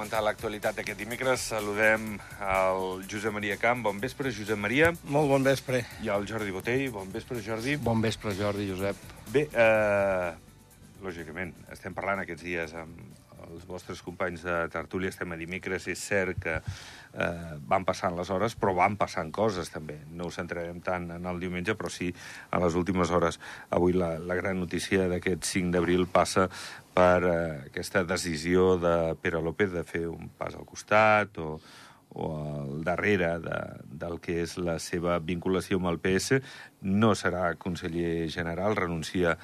comentar l'actualitat d'aquest dimecres. Saludem el Josep Maria Camp. Bon vespre, Josep Maria. Molt bon vespre. I el Jordi Botell. Bon vespre, Jordi. Bon vespre, Jordi, Josep. Bé, eh, lògicament, estem parlant aquests dies amb els vostres companys de tertúlia, estem a dimecres, és cert que eh, van passant les hores, però van passant coses també. No ho centrarem tant en el diumenge, però sí a les últimes hores. Avui la, la gran notícia d'aquest 5 d'abril passa per eh, aquesta decisió de Pere López de fer un pas al costat o, o al darrere de, del que és la seva vinculació amb el PS. No serà conseller general, renuncia a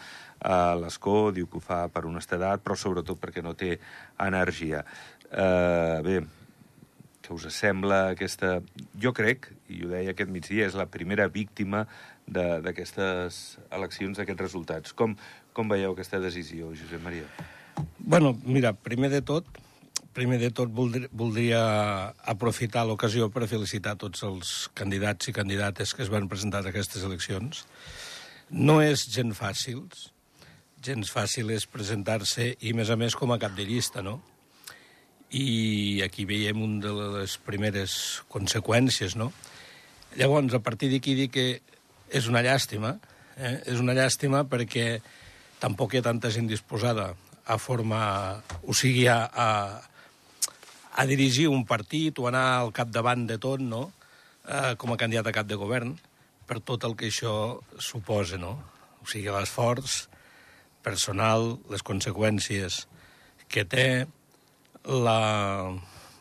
l'escó, diu que ho fa per honestedat, però sobretot perquè no té energia. Uh, bé, què us sembla aquesta... Jo crec, i ho deia aquest migdia, és la primera víctima d'aquestes eleccions, d'aquests resultats. Com, com veieu aquesta decisió, Josep Maria? Bueno, mira, primer de tot, primer de tot voldria, voldria aprofitar l'ocasió per felicitar tots els candidats i candidates que es van presentar a aquestes eleccions. No és gent fàcils, gens fàcil és presentar-se i, més a més, com a capdellista, no? I aquí veiem una de les primeres conseqüències, no? Llavors, a partir d'aquí dic que és una llàstima, eh? és una llàstima perquè tampoc hi ha tanta gent disposada a formar, o sigui, a, a, a dirigir un partit o anar al capdavant de tot, no?, eh, com a candidat a cap de govern, per tot el que això suposa, no? O sigui, l'esforç, personal, les conseqüències que té, la,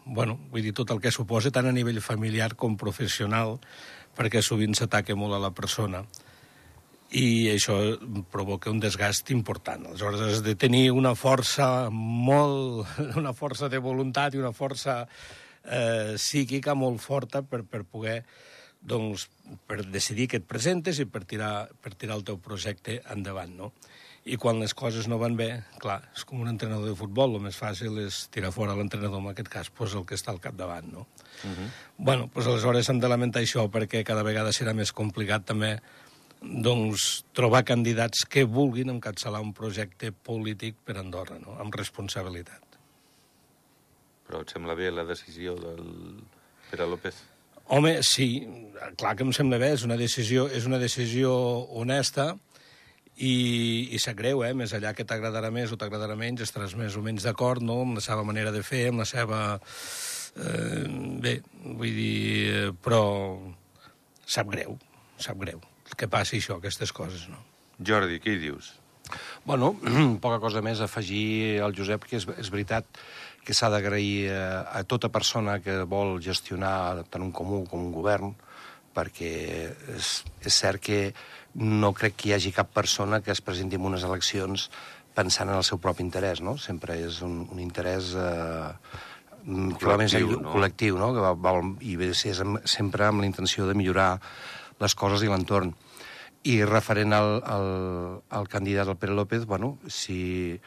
bueno, vull dir, tot el que suposa tant a nivell familiar com professional, perquè sovint s'ataca molt a la persona i això provoca un desgast important. Aleshores, has de tenir una força molt... una força de voluntat i una força eh, psíquica molt forta per, per poder doncs, per decidir que et presentes i per tirar, per tirar el teu projecte endavant, no? I quan les coses no van bé, clar, és com un entrenador de futbol, el més fàcil és tirar fora l'entrenador, en aquest cas, pues, el que està al capdavant, no? Uh -huh. Bueno, pues, aleshores hem de lamentar això perquè cada vegada serà més complicat també doncs, trobar candidats que vulguin encapçalar un projecte polític per Andorra, no? amb responsabilitat. Però et sembla bé la decisió del Pere López? Home, sí, clar que em sembla bé, és una decisió, és una decisió honesta, i, i sap greu, eh? més allà que t'agradarà més o t'agradarà menys, estaràs més o menys d'acord no? amb la seva manera de fer, amb la seva... Eh, bé, vull dir, eh, però sap greu, sap greu que passi això, aquestes coses, no? Jordi, què hi dius? Bueno, poca cosa més a afegir al Josep, que és, és veritat que s'ha d'agrair a, a tota persona que vol gestionar tant un comú com un govern, perquè és, és cert que no crec que hi hagi cap persona que es presenti en unes eleccions pensant en el seu propi interès, no? Sempre és un, un interès eh, més enllà, no? col·lectiu, no? Que va, va, I ve ser sempre amb la intenció de millorar les coses i l'entorn. I referent al, al, al candidat, el Pere López, bueno, si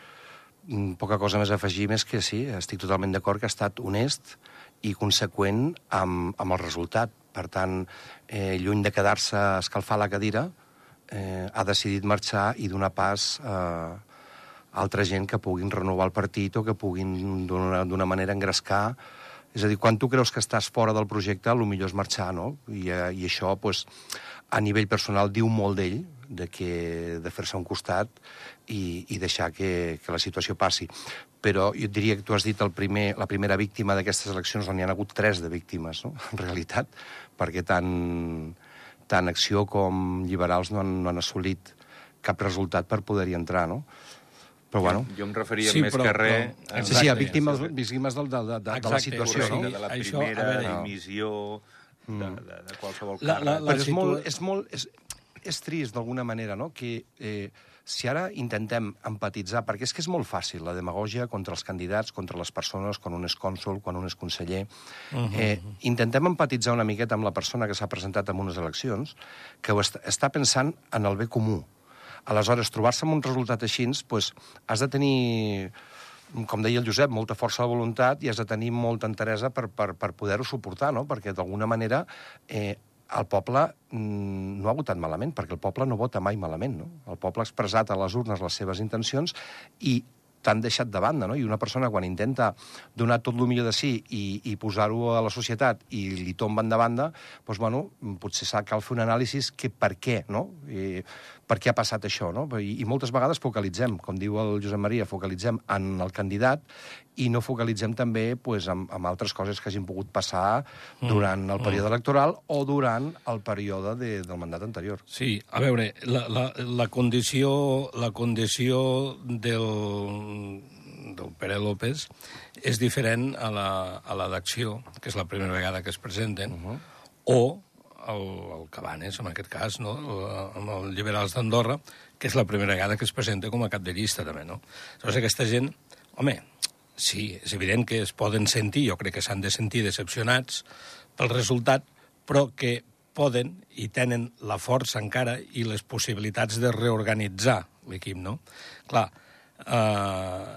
mm, poca cosa més a afegir, més que sí, estic totalment d'acord que ha estat honest i conseqüent amb, amb el resultat. Per tant, eh, lluny de quedar-se a escalfar la cadira, eh, ha decidit marxar i donar pas a altra gent que puguin renovar el partit o que puguin d'una manera engrescar. És a dir, quan tu creus que estàs fora del projecte, el millor és marxar, no? I, eh, i això, pues, a nivell personal, diu molt d'ell, de, que, de fer-se un costat i, i deixar que, que la situació passi. Però jo diria que tu has dit el primer, la primera víctima d'aquestes eleccions, n'hi ha hagut tres de víctimes, no? en realitat, perquè tant tant Acció com Liberals no han, no han assolit cap resultat per poder-hi entrar, no? Però, bueno... Jo, em referia sí, més però, que res... Però, sí, sí, a víctimes, víctimes del, de, de, de, de la situació, no? De la primera Això, veure, emissió de, mm. de, de qualsevol la, la, la, Però és molt, és molt... És, és trist, d'alguna manera, no?, que eh, si ara intentem empatitzar, perquè és que és molt fàcil la demagògia contra els candidats, contra les persones, quan un és cònsul, quan un és conseller, uh -huh. eh, intentem empatitzar una miqueta amb la persona que s'ha presentat en unes eleccions, que ho està, està pensant en el bé comú. Aleshores, trobar-se amb un resultat així, pues, has de tenir com deia el Josep, molta força de voluntat i has de tenir molta enteresa per, per, per poder-ho suportar, no? perquè d'alguna manera eh, el poble mm, no ha votat malament, perquè el poble no vota mai malament. No? El poble ha expressat a les urnes les seves intencions i t'han deixat de banda, no? I una persona quan intenta donar tot el millor de si i, i posar-ho a la societat i li tomben de banda, doncs, bueno, potser cal fer un anàlisi que per què, no? I, per què ha passat això, no? I, I moltes vegades focalitzem, com diu el Josep Maria, focalitzem en el candidat i no focalitzem també pues, en, en altres coses que hagin pogut passar mm. durant el període mm. electoral o durant el període de, del mandat anterior. Sí, a veure, la, la, la condició, la condició del, del Pere López és diferent a la, a la d'acció, que és la primera vegada que es presenten, uh -huh. o el, el Cabanes, en aquest cas, no? amb els liberals d'Andorra, que és la primera vegada que es presenta com a cap de llista, també, no? Llavors, aquesta gent, home, sí, és evident que es poden sentir, jo crec que s'han de sentir decepcionats pel resultat, però que poden i tenen la força encara i les possibilitats de reorganitzar l'equip, no? Clar, eh,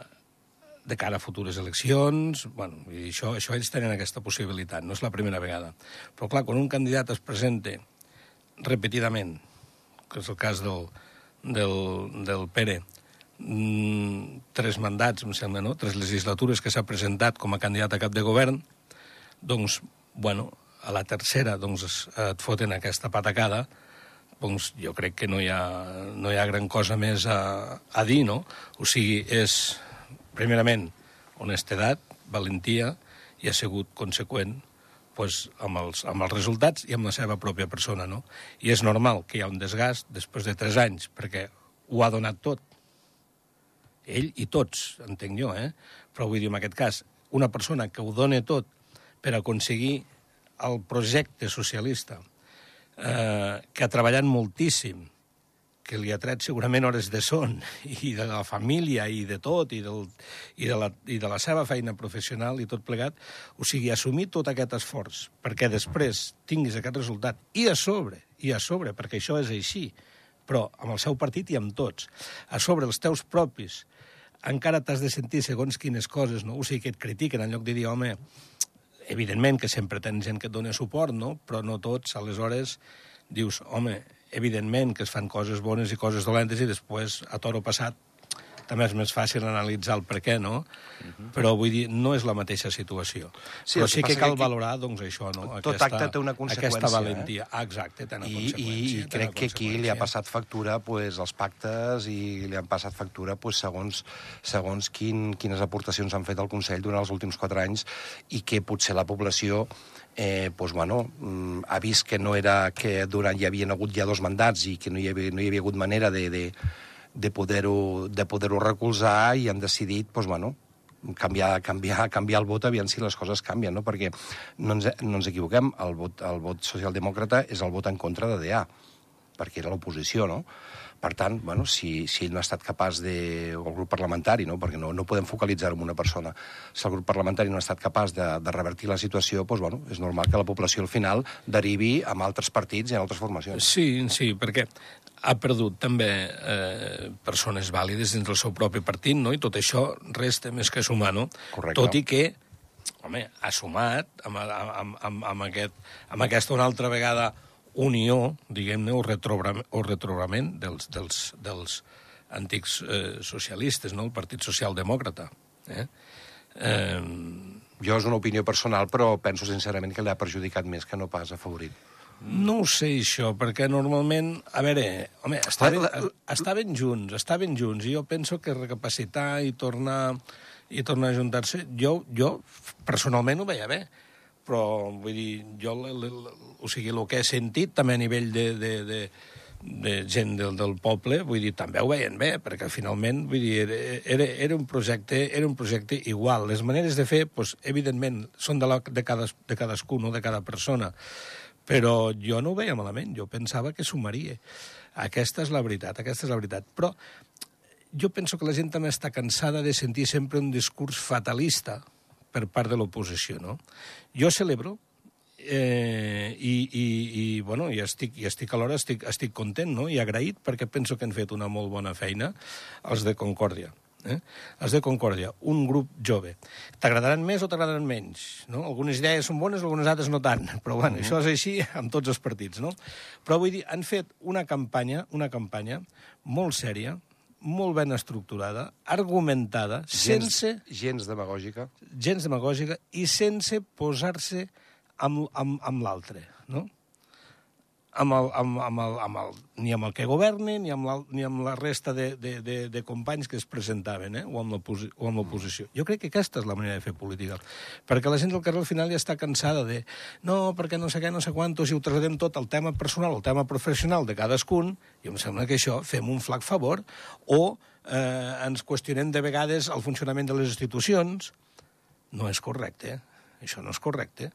de cara a futures eleccions, bueno, i això, això ells tenen aquesta possibilitat, no és la primera vegada. Però clar, quan un candidat es presenta repetidament, que és el cas del, del, del Pere, tres mandats, em sembla, no? tres legislatures que s'ha presentat com a candidat a cap de govern, doncs, bueno, a la tercera doncs, et foten aquesta patacada, doncs jo crec que no hi ha, no hi ha gran cosa més a, a dir, no? O sigui, és, primerament, honestedat, valentia, i ha sigut conseqüent pues, amb, els, amb els resultats i amb la seva pròpia persona, no? I és normal que hi ha un desgast després de tres anys, perquè ho ha donat tot, ell i tots, entenc jo, eh? Però vull dir, en aquest cas, una persona que ho dona tot per aconseguir el projecte socialista, eh, que ha treballat moltíssim, que li ha tret segurament hores de son, i de la família, i de tot, i, del, i, de la, i de la seva feina professional i tot plegat, o sigui, assumir tot aquest esforç, perquè després tinguis aquest resultat, i a sobre, i a sobre, perquè això és així, però amb el seu partit i amb tots, a sobre els teus propis encara t'has de sentir segons quines coses, no? O sigui, que et critiquen en lloc de dir, home, evidentment que sempre tens gent que et dona suport, no? Però no tots, aleshores, dius, home, evidentment que es fan coses bones i coses dolentes i després, a toro passat, també és més fàcil analitzar el per què, no? Uh mhm. -huh. Però vull dir, no és la mateixa situació. Sí, Però sí que cal que valorar, doncs, això, no? Tot aquesta, acte té una conseqüència. Aquesta valentia. Eh? Exacte, té una I, conseqüència. I, crec que aquí li ha passat factura pues, els pactes i li han passat factura pues, segons, segons quin, quines aportacions han fet al Consell durant els últims quatre anys i que potser la població eh, pues, bueno, mm, ha vist que no era que durant hi havia hagut ja dos mandats i que no hi havia, no hi havia hagut manera de, de, de poder-ho de poder recolzar i han decidit, doncs, bueno, canviar, canviar, canviar el vot, aviam si les coses canvien, no? perquè no ens, no ens equivoquem, el vot, el vot socialdemòcrata és el vot en contra de DA, perquè era l'oposició, no? Per tant, bueno, si, si ell no ha estat capaç de... o el grup parlamentari, no? perquè no, no podem focalitzar en una persona. Si el grup parlamentari no ha estat capaç de, de revertir la situació, doncs, bueno, és normal que la població al final derivi amb altres partits i en altres formacions. Sí, sí, perquè ha perdut també eh, persones vàlides dins del seu propi partit, no? i tot això resta més que sumar, no? Correcte. Tot i que, home, ha sumat amb, amb, amb, amb, aquest, amb aquesta una altra vegada unió, diguem-ne, o, retrograment, o retrograment dels, dels, dels antics eh, socialistes, no? el Partit Socialdemòcrata. Eh? Eh... Jo és una opinió personal, però penso sincerament que l'ha perjudicat més que no pas afavorit. No ho sé, això, perquè normalment... A veure, home, estaven, estaven junts, estaven junts, i jo penso que recapacitar i tornar i tornar a juntar-se, jo, jo personalment ho veia bé, però vull dir, jo, l, l, o sigui, el que he sentit també a nivell de, de, de, de gent del, del poble, vull dir, també ho veien bé, perquè finalment, vull dir, era, era, un, projecte, era un projecte igual. Les maneres de fer, doncs, evidentment, són de, la, de, cades, de cadascú, no de cada persona però jo no ho veia malament, jo pensava que sumaria. Aquesta és la veritat, aquesta és la veritat. Però jo penso que la gent també està cansada de sentir sempre un discurs fatalista per part de l'oposició, no? Jo celebro eh, i, i, i, bueno, i estic, i estic alhora estic, estic content no? i agraït perquè penso que han fet una molt bona feina els de Concòrdia eh? els de Concòrdia, un grup jove. T'agradaran més o t'agradaran menys? No? Algunes idees són bones, algunes altres no tant, però bueno, uh -huh. això és així amb tots els partits. No? Però vull dir, han fet una campanya, una campanya molt sèria, molt ben estructurada, argumentada, Gens, sense gens demagògica. gens demagògica i sense posar-se amb, amb, amb l'altre, no? Amb el, amb, amb el, amb el, ni amb el que governi, ni amb, la, ni amb la resta de, de, de, de companys que es presentaven, eh? o amb l'oposició. Jo crec que aquesta és la manera de fer política. Perquè la gent del carrer al final ja està cansada de no, perquè no sé què, no sé quantos, i ho traslladem tot al tema personal, al tema professional de cadascun, i em sembla que això fem un flac favor, o eh, ens qüestionem de vegades el funcionament de les institucions, no és correcte. Això no és correcte.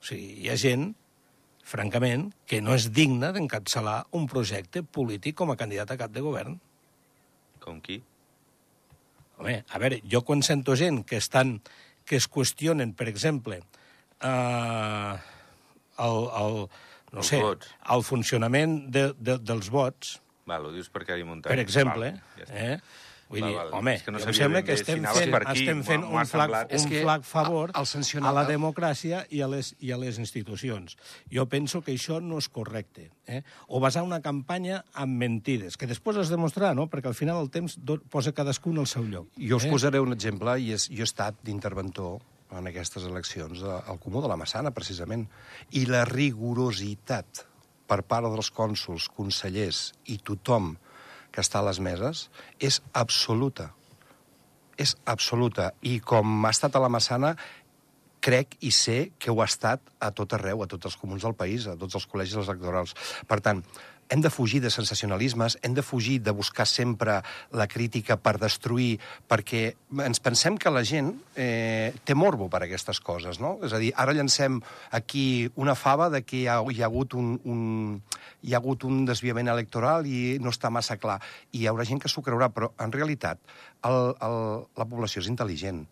O sigui, hi ha gent, francament, que no és digna d'encapçalar un projecte polític com a candidat a cap de govern. Com qui? Home, a veure, jo quan sento gent que estan que es qüestionen, per exemple, eh, el, el, no Els sé, vots. el funcionament de, de, dels vots, Val, ho dius per Cari Muntanya. per exemple, Val, ja està. eh? Vull dir, val. home, És que no em sabia sembla que si estem anaves fent, aquí, estem fent un, flac, un És que flac favor el sancionar- a la democràcia i a, les, i a les institucions. Jo penso que això no és correcte. Eh? O basar una campanya amb mentides, que després es demostrarà, no? perquè al final el temps do- posa cadascun al seu lloc. Jo us eh? posaré un exemple, i és, jo he estat d'interventor en aquestes eleccions a- al Comú de la Massana, precisament, i la rigorositat per part dels cònsuls, consellers i tothom que està a les meses és absoluta. És absoluta. I com ha estat a la Massana, crec i sé que ho ha estat a tot arreu, a tots els comuns del país, a tots els col·legis electorals. Per tant, hem de fugir de sensacionalismes, hem de fugir de buscar sempre la crítica per destruir, perquè ens pensem que la gent eh, té morbo per aquestes coses, no? És a dir, ara llancem aquí una fava de que hi ha, hi ha, hagut, un, un, hi ha hagut un desviament electoral i no està massa clar. I hi haurà gent que s'ho creurà, però en realitat el, el, la població és intel·ligent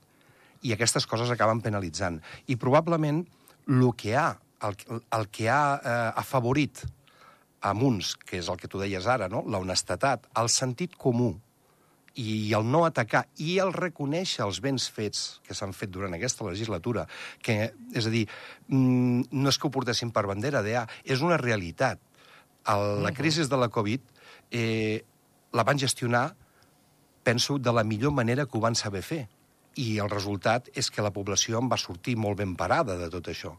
i aquestes coses acaben penalitzant. I probablement el que ha, el, el que ha eh, afavorit amb uns, que és el que tu deies ara, no? la honestedat, el sentit comú i el no atacar i el reconèixer els béns fets que s'han fet durant aquesta legislatura, que, és a dir, mm, no és que ho portessin per bandera d'EA, és una realitat. El, la crisi de la Covid eh, la van gestionar, penso, de la millor manera que ho van saber fer. I el resultat és que la població en va sortir molt ben parada de tot això.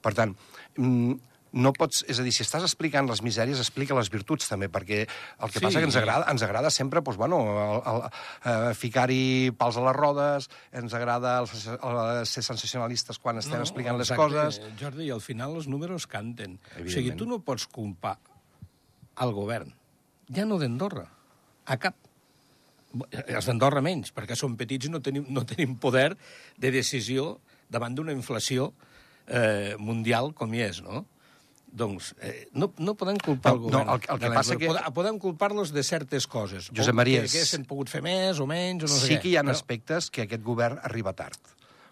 Per tant, mm, no pots... És a dir, si estàs explicant les misèries, explica les virtuts també, perquè el que Sí. passa que ens agrada, ens agrada sempre, doncs, bueno, el, el, eh, ficar-hi pals a les rodes, ens agrada el, el, ser sensacionalistes quan estem explicant les exacte, coses... Jordi, i al final els números canten. O sigui, tu no pots culpar al govern, ja no d'Andorra, a cap. Els d'Andorra menys, perquè som petits i no tenim, no tenim poder de decisió davant d'una inflació eh, mundial com hi és, no? Doncs eh, no, no podem culpar No, el govern. no, el que- el que passa que- Podem, culpar-los de certes coses. Josep Maria, Que, s'han pogut fer més o menys, o no sé sí que hi ha Però- aspectes que aquest govern arriba tard,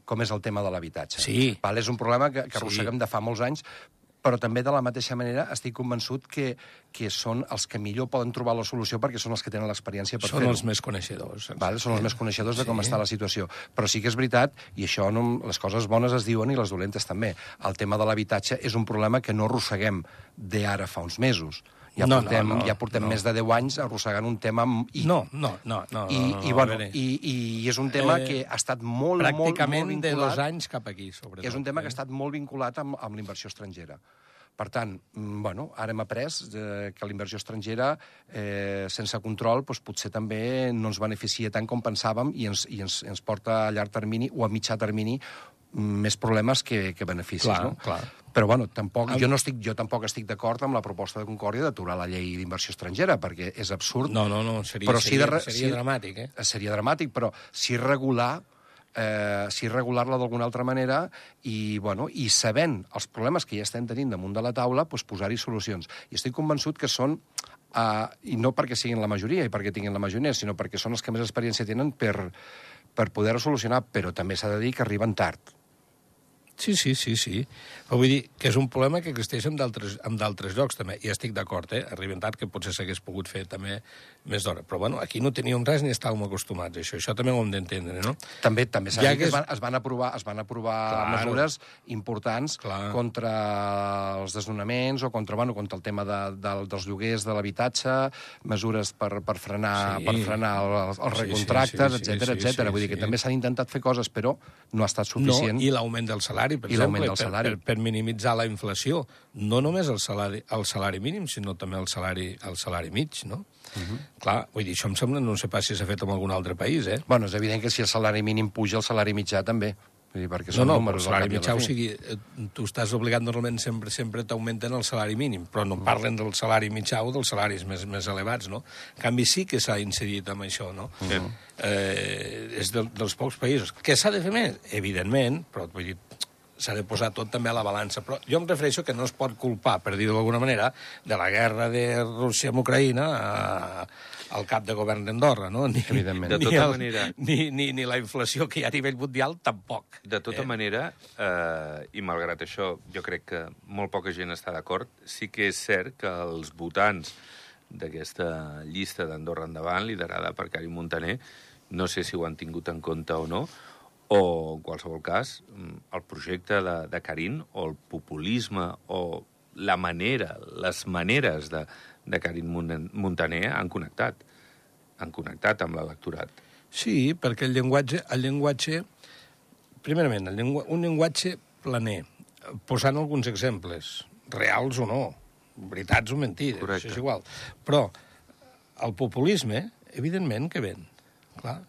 com és el tema de l'habitatge. Sí. Val, és un problema que, que Sí. arrosseguem de fa molts anys, però també de la mateixa manera estic convençut que, que són els que millor poden trobar la solució perquè són els que tenen l'experiència per Són fer-ho. els més coneixedors. Vale? Són els més coneixedors de com Sí. està la situació. Però sí que és veritat, i això no, les coses bones es diuen i les dolentes també. El tema de l'habitatge és un problema que no arrosseguem d'ara fa uns mesos. Ja No, portem, no, no, ja portem no. més de 10 anys arrossegant un tema... amb- I, No, no, no. no i, no, no, i, bueno, veure. i, i és un tema Eh, que ha estat molt, molt, molt Pràcticament vinculat... de dos anys cap aquí, sobretot. És un tema que eh? ha estat molt vinculat amb, amb l'inversió estrangera. Per tant, mm, bueno, ara hem après eh, que la inversió estrangera, eh, sense control, doncs, potser també no ens beneficia tant com pensàvem i ens, i ens, ens porta a llarg termini o a mitjà termini més problemes que, que beneficis. Clar, no? clar. Però, bueno, tampoc, Am- jo, no estic, jo tampoc estic d'acord amb la proposta de Concòrdia d'aturar la llei d'inversió estrangera, perquè és absurd No, no, no, seria, Però sí seria, de seria sí- dramàtic, eh? seria dramàtic, però si regular eh, si regular-la d'alguna altra manera i, bueno, i sabent els problemes que ja estem tenint damunt de la taula, doncs posar-hi solucions. I estic convençut que són, eh, i no perquè siguin la majoria i perquè tinguin la majoria, sinó perquè són els que més experiència tenen per, per poder-ho solucionar, però també s'ha de dir que arriben tard. Sí, sí, sí, sí. Però vull dir que és un problema que existeix en d'altres llocs, també. I estic d'acord, eh? Arriben tard que potser s'hagués pogut fer també més d'hora. Però, bueno, aquí no teníem res ni estàvem acostumats a això. Això també ho hem d'entendre, no? També també s'ha Ja dit que es van, es van aprovar, es van aprovar Claro. mesures importants Clar. contra els desnonaments o contra, bueno, contra el tema de, de, dels lloguers de l'habitatge, mesures per, per frenar, Sí. per frenar el, els Sí, sí, recontractes, sí, sí, etc sí, etc. sí, Vull dir que sí. també s'han intentat fer coses, però no ha estat suficient. No, i l'augment del salari, per I exemple, del salari. Per, per, per minimitzar la inflació. No només el salari, el salari mínim, sinó també el salari, el salari mig, no? Uh Mhm. -huh. Clar, vull dir, això em sembla, no sé pas si s'ha fet en algun altre país, eh? Bueno, és evident que si el salari mínim puja, el salari mitjà també. Vull dir, perquè No, són no, però números el salari mitjà, o sigui, eh, tu estàs obligat normalment sempre sempre t'augmenten el salari mínim, però no parlen del salari mitjà o dels salaris més, més elevats, no? En canvi, sí que s'ha incidit amb això, no? Sí. Eh, és de, dels pocs països. Que s'ha de fer més? Evidentment, però vull dir, s'ha de posar tot també a la balança. Però jo em refereixo que no es pot culpar, per dir-ho d'alguna manera, de la guerra de Rússia amb Ucraïna a, al cap de govern d'Andorra, no? Ni, Evidentment. De ni tota el- manera. Ni, ni, ni la inflació que hi ha a nivell mundial, tampoc. De tota Eh? manera, eh, i malgrat això, jo crec que molt poca gent està d'acord, sí que és cert que els votants d'aquesta llista d'Andorra Endavant, liderada per Karim Montaner, no sé si ho han tingut en compte o no, o, en qualsevol cas, mm, el projecte de, de Karim o el populisme o la manera, les maneres de, de Karim Mon- Montaner han connectat. Han connectat amb l'electorat. Sí, perquè el llenguatge, el llenguatge primerament, el llengu un llenguatge planer, posant alguns exemples, reals o no, veritats o mentides, Correcte. això és igual. Però el populisme, evidentment que ven, clar,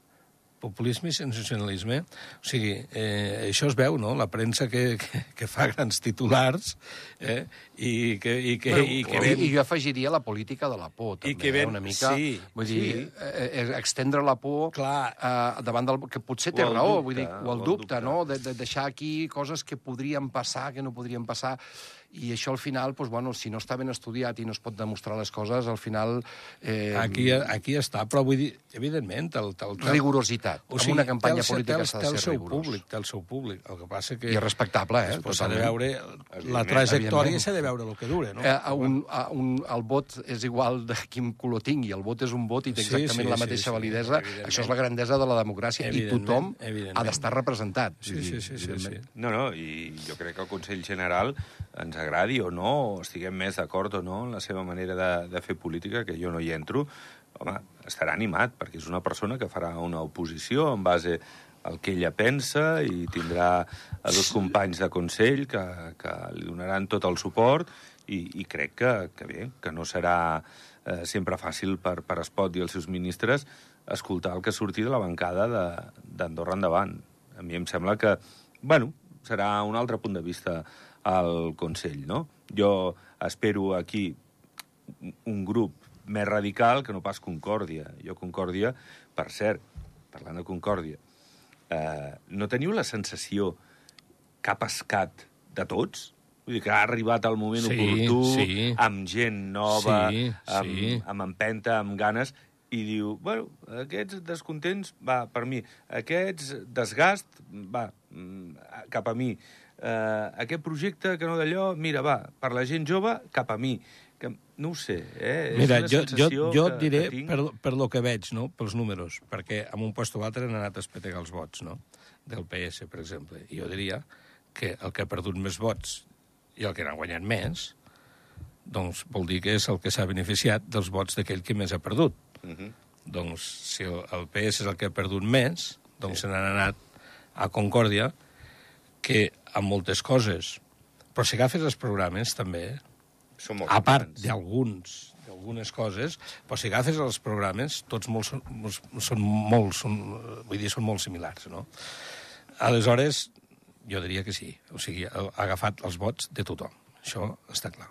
populisme i sensacionalisme. O sigui, eh, això es veu, no?, la premsa que, que, que fa grans titulars eh, i que, i que, i que I, ven... I jo afegiria la política de la por, també, que eh, ven- una mica. sí, vull dir, sí. eh, eh, extendre la por Clar. eh, davant del... que potser té raó, dubte, vull dir, o el o el dubte, dubte. no?, de, de deixar aquí coses que podrien passar, que no podrien passar, i això al final, doncs, bueno, si no està ben estudiat i no es pot demostrar les coses, al final... Eh, Aquí, aquí està, però vull dir, evidentment, el, el, el, rigorositat. O amb sigui, una campanya té el, política té el, s'ha té de el ser seu rigorós. públic, té el seu públic. El que passa que... I és respectable, eh? Després s'ha de totalment. veure la trajectòria s'ha de veure el que dure, no? Eh, a un, a un, el vot és igual de quin color tingui. El vot és un vot i té Sí, exactament sí, la mateixa sí, sí, validesa. Això és la grandesa de la democràcia i tothom ha d'estar representat. Sí, sí, sí, sí, sí. No, no, i jo crec que el Consell General ens agradi o no, o estiguem més d'acord o no en la seva manera de, de fer política, que jo no hi entro, home, estarà animat, perquè és una persona que farà una oposició en base al que ella pensa i tindrà a dos companys de Consell que, que li donaran tot el suport i, i crec que, que bé, que no serà eh, sempre fàcil per, per Espot i els seus ministres escoltar el que surti de la bancada d'Andorra endavant. A mi em sembla que, bueno, serà un altre punt de vista al Consell, no? Jo espero aquí un grup més radical que no pas Concòrdia. Jo Concòrdia, per cert, parlant de Concòrdia, eh, no teniu la sensació que ha pescat de tots? Vull dir que ha arribat el moment Sí, oportú, sí. amb gent nova, Sí, amb, sí. amb empenta, amb ganes, i diu, bueno, aquests descontents, va, per mi. Aquests desgast, va, mm, cap a mi. Uh, aquest projecte que no d'allò, mira, va, per la gent jove, cap a mi. Que, no ho sé, eh? Mira, és una jo, jo, jo que, et diré, que tinc... per, per lo que veig, no? pels números, perquè en un lloc o l'altre han anat a espetegar els vots, no? del PS, per exemple. I jo diria que el que ha perdut més vots i el que n'ha guanyat més, doncs vol dir que és el que s'ha beneficiat dels vots d'aquell que més ha perdut. Uh -huh. Doncs si el, el PS és el que ha perdut més, doncs se n'han anat a Concòrdia, que amb moltes coses... Però si agafes els programes, també, Són molt a part d'alguns d'algunes coses, però si agafes els programes, tots molt, són, molt- són molt, són, vull dir, són molt similars, no? Aleshores, jo diria que sí. O sigui, ha agafat els vots de tothom. Això està clar.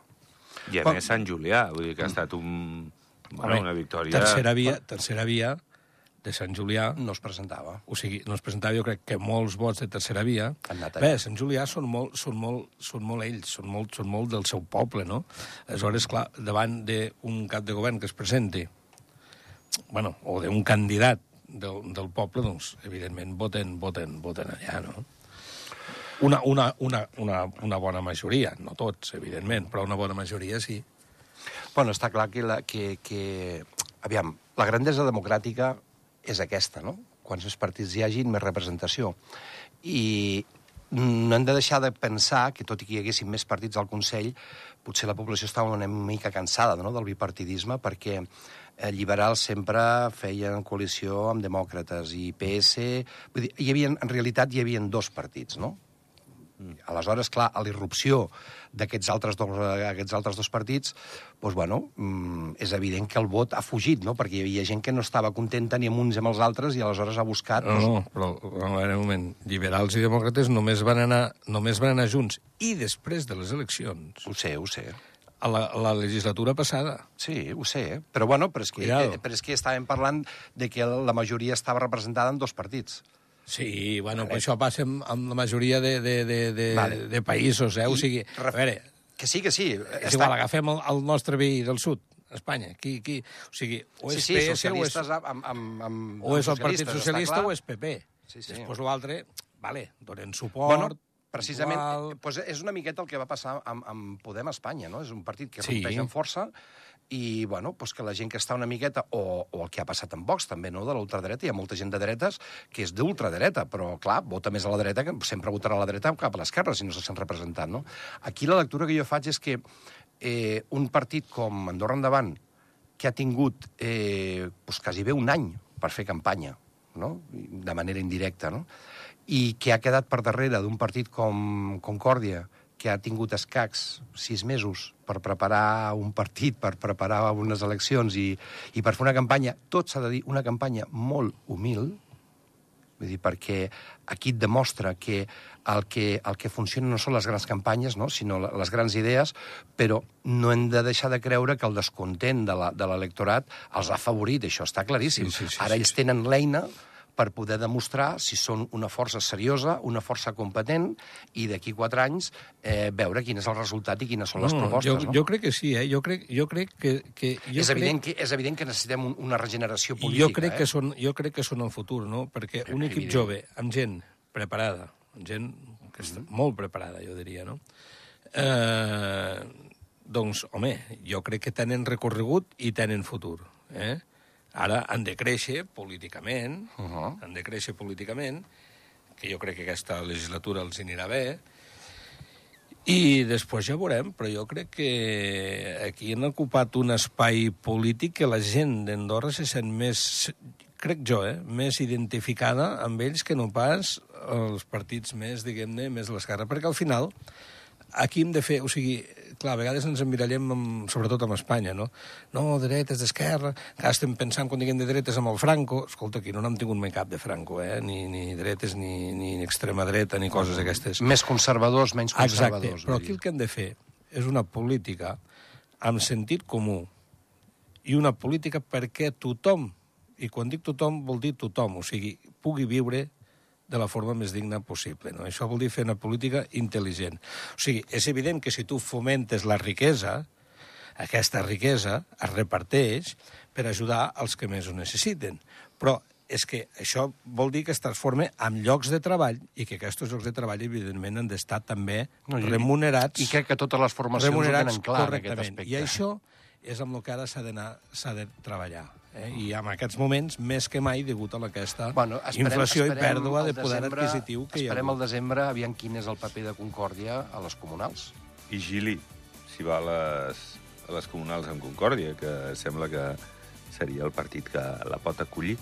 I a Però- més Sant Julià, vull dir que ha estat un, bueno, una victòria... Tercera via, tercera via de Sant Julià, No es presentava. o sigui, no es presentava, jo crec que molts vots de tercera via... Han anat Bé. Sant Julià són molt, són molt, són molt ells, són molt, són molt del seu poble, no? Aleshores, clar, davant d'un cap de govern que es presenti, bueno, o d'un candidat del, del poble, doncs, evidentment, voten, voten, voten allà, no? Una, una, una, una, una bona majoria, no tots, evidentment, però una bona majoria sí. Bueno, està clar que, la, que, que... Aviam, la grandesa democràtica és aquesta, no? Quants més partits hi hagin, més representació. I no hem de deixar de pensar que, tot i que hi haguessin més partits al Consell, potser la població estava una mica cansada no?, del bipartidisme, perquè eh, liberals sempre feien coalició amb demòcrates i PS... Vull dir, hi havia, en realitat hi havia dos partits, no? Aleshores, clar, a l'irrupció d'aquests altres, dos, aquests altres dos partits, doncs, bueno, mm, és evident que el vot ha fugit, no? perquè hi havia gent que no estava contenta ni amb uns ni amb els altres i aleshores ha buscat... No, no, però veure, un moment. Liberals i demòcrates només van, anar, només van anar junts. I després de les eleccions, Ho sé, ho sé. a la, a la legislatura passada, Sí, ho sé, però bueno, però és que, Cuidado. eh, però és que estàvem parlant de que la majoria estava representada en dos partits. Sí, bueno, però això passa amb, amb la majoria de, de, de, de, Vale. de països, eh? O I sigui, a veure, Que sí, que sí. és igual, agafem el, el nostre veí del sud, Espanya. Qui, qui, o sigui, o és sí, sí, PS o és, amb, amb, amb, o és el Partit Socialista està o és PP. Sí, sí. Després l'altre, vale, donen suport, Bueno, precisament, igual... pues és una miqueta el que va passar amb, amb Podem a Espanya, no? És un partit que Sí. rompeix amb força i, bueno, pues que la gent que està una miqueta, o, o el que ha passat amb Vox, també, no?, de l'ultradreta, hi ha molta gent de dretes que és d'ultradreta, però, clar, vota més a la dreta, que sempre votarà a la dreta cap a l'esquerra, si no se sent representat, no? Aquí la lectura que jo faig és que eh, un partit com Andorra Endavant, que ha tingut eh, pues, quasi bé un any per fer campanya, no? de manera indirecta, no? i que ha quedat per darrere d'un partit com Concòrdia, que ha tingut escacs sis mesos per preparar un partit, per preparar unes eleccions i, i per fer una campanya, tot s'ha de dir, una campanya molt humil, vull dir, perquè aquí et demostra que el que, el que funciona no són les grans campanyes, no? sinó les grans idees, però no hem de deixar de creure que el descontent de l'electorat els ha afavorit, això està claríssim. Sí, sí, sí, Ara sí, ells tenen l'eina per poder demostrar si són una força seriosa, una força competent, i d'aquí quatre anys eh, veure quin és el resultat i quines són les propostes. jo, no? jo crec que sí, eh? Jo crec, jo crec que... que jo és, crec... evident que, és evident que necessitem un, una regeneració política. Jo crec, eh? que són, jo crec que són el futur, no? Perquè un equip Evident. jove, amb gent preparada, amb gent que està molt preparada, jo diria, no? Eh, doncs, home, jo crec que tenen recorregut i tenen futur, eh? Ara han de créixer políticament, Uh -huh. han de créixer políticament, que jo crec que aquesta legislatura els anirà bé, i després ja veurem, però jo crec que aquí han ocupat un espai polític que la gent d'Andorra se sent més, crec jo, eh, més identificada amb ells que no pas els partits més, diguem-ne, més l'esquerra. Perquè al final, aquí hem de fer... O sigui, clar, a vegades ens emmirallem, amb, sobretot amb Espanya, no? No, dretes, d'esquerra... Clar, estem pensant, quan diguem de dretes, amb el Franco... Escolta, aquí no n'hem tingut mai cap de Franco, eh? Ni, ni dretes, ni, ni extrema dreta, ni coses d'aquestes. Més conservadors, menys Exacte, conservadors. però vull aquí el que hem de fer és una política amb sentit comú i una política perquè tothom, i quan dic tothom vol dir tothom, o sigui, pugui viure de la forma més digna possible. No? Això vol dir fer una política intel·ligent. O sigui, és evident que si tu fomentes la riquesa, aquesta riquesa es reparteix per ajudar els que més ho necessiten. Però és que això vol dir que es transforma en llocs de treball i que aquests llocs de treball, evidentment, han d'estar també No, i- remunerats I crec que totes les formacions ho tenen clar en aquest aspecte. I això és amb el que ara s'ha de treballar. Eh? I en aquests moments, més que mai, degut a aquesta Bueno, esperem, inflació esperem i pèrdua de poder desembre, adquisitiu que hi ha Esperem al desembre, aviam quin és el paper de Concòrdia a les comunals. I Gili, si va a les, a les comunals amb Concòrdia, que sembla que seria el partit que la pot acollir.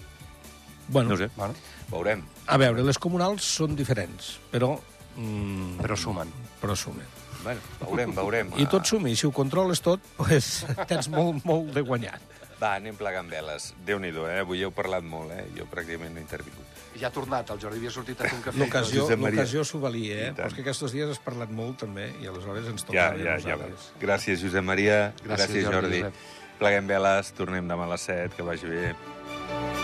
Bueno, No sé, Bueno, veurem. a veure, les comunals són diferents, però... Mm, però sumen. però sumen. Bueno, veurem, veurem. I tot suma, i si ho controles tot, pues, tens molt, molt de guanyat. Va, anem plegant veles. Déu-n'hi-do, eh? Avui heu parlat molt, eh? Jo pràcticament no he intervingut. Ja ha tornat, el Jordi havia sortit a fer un cafè. L'ocasió s'ho valia, eh? Però és que aquests dies has parlat molt, també, i aleshores ens Ja, tocava ja, a ja. nosaltres. Gràcies, Josep Maria. Gràcies, Gràcies Jordi, Jordi. Josep. Pleguem veles, tornem demà a les 7, que vagi bé.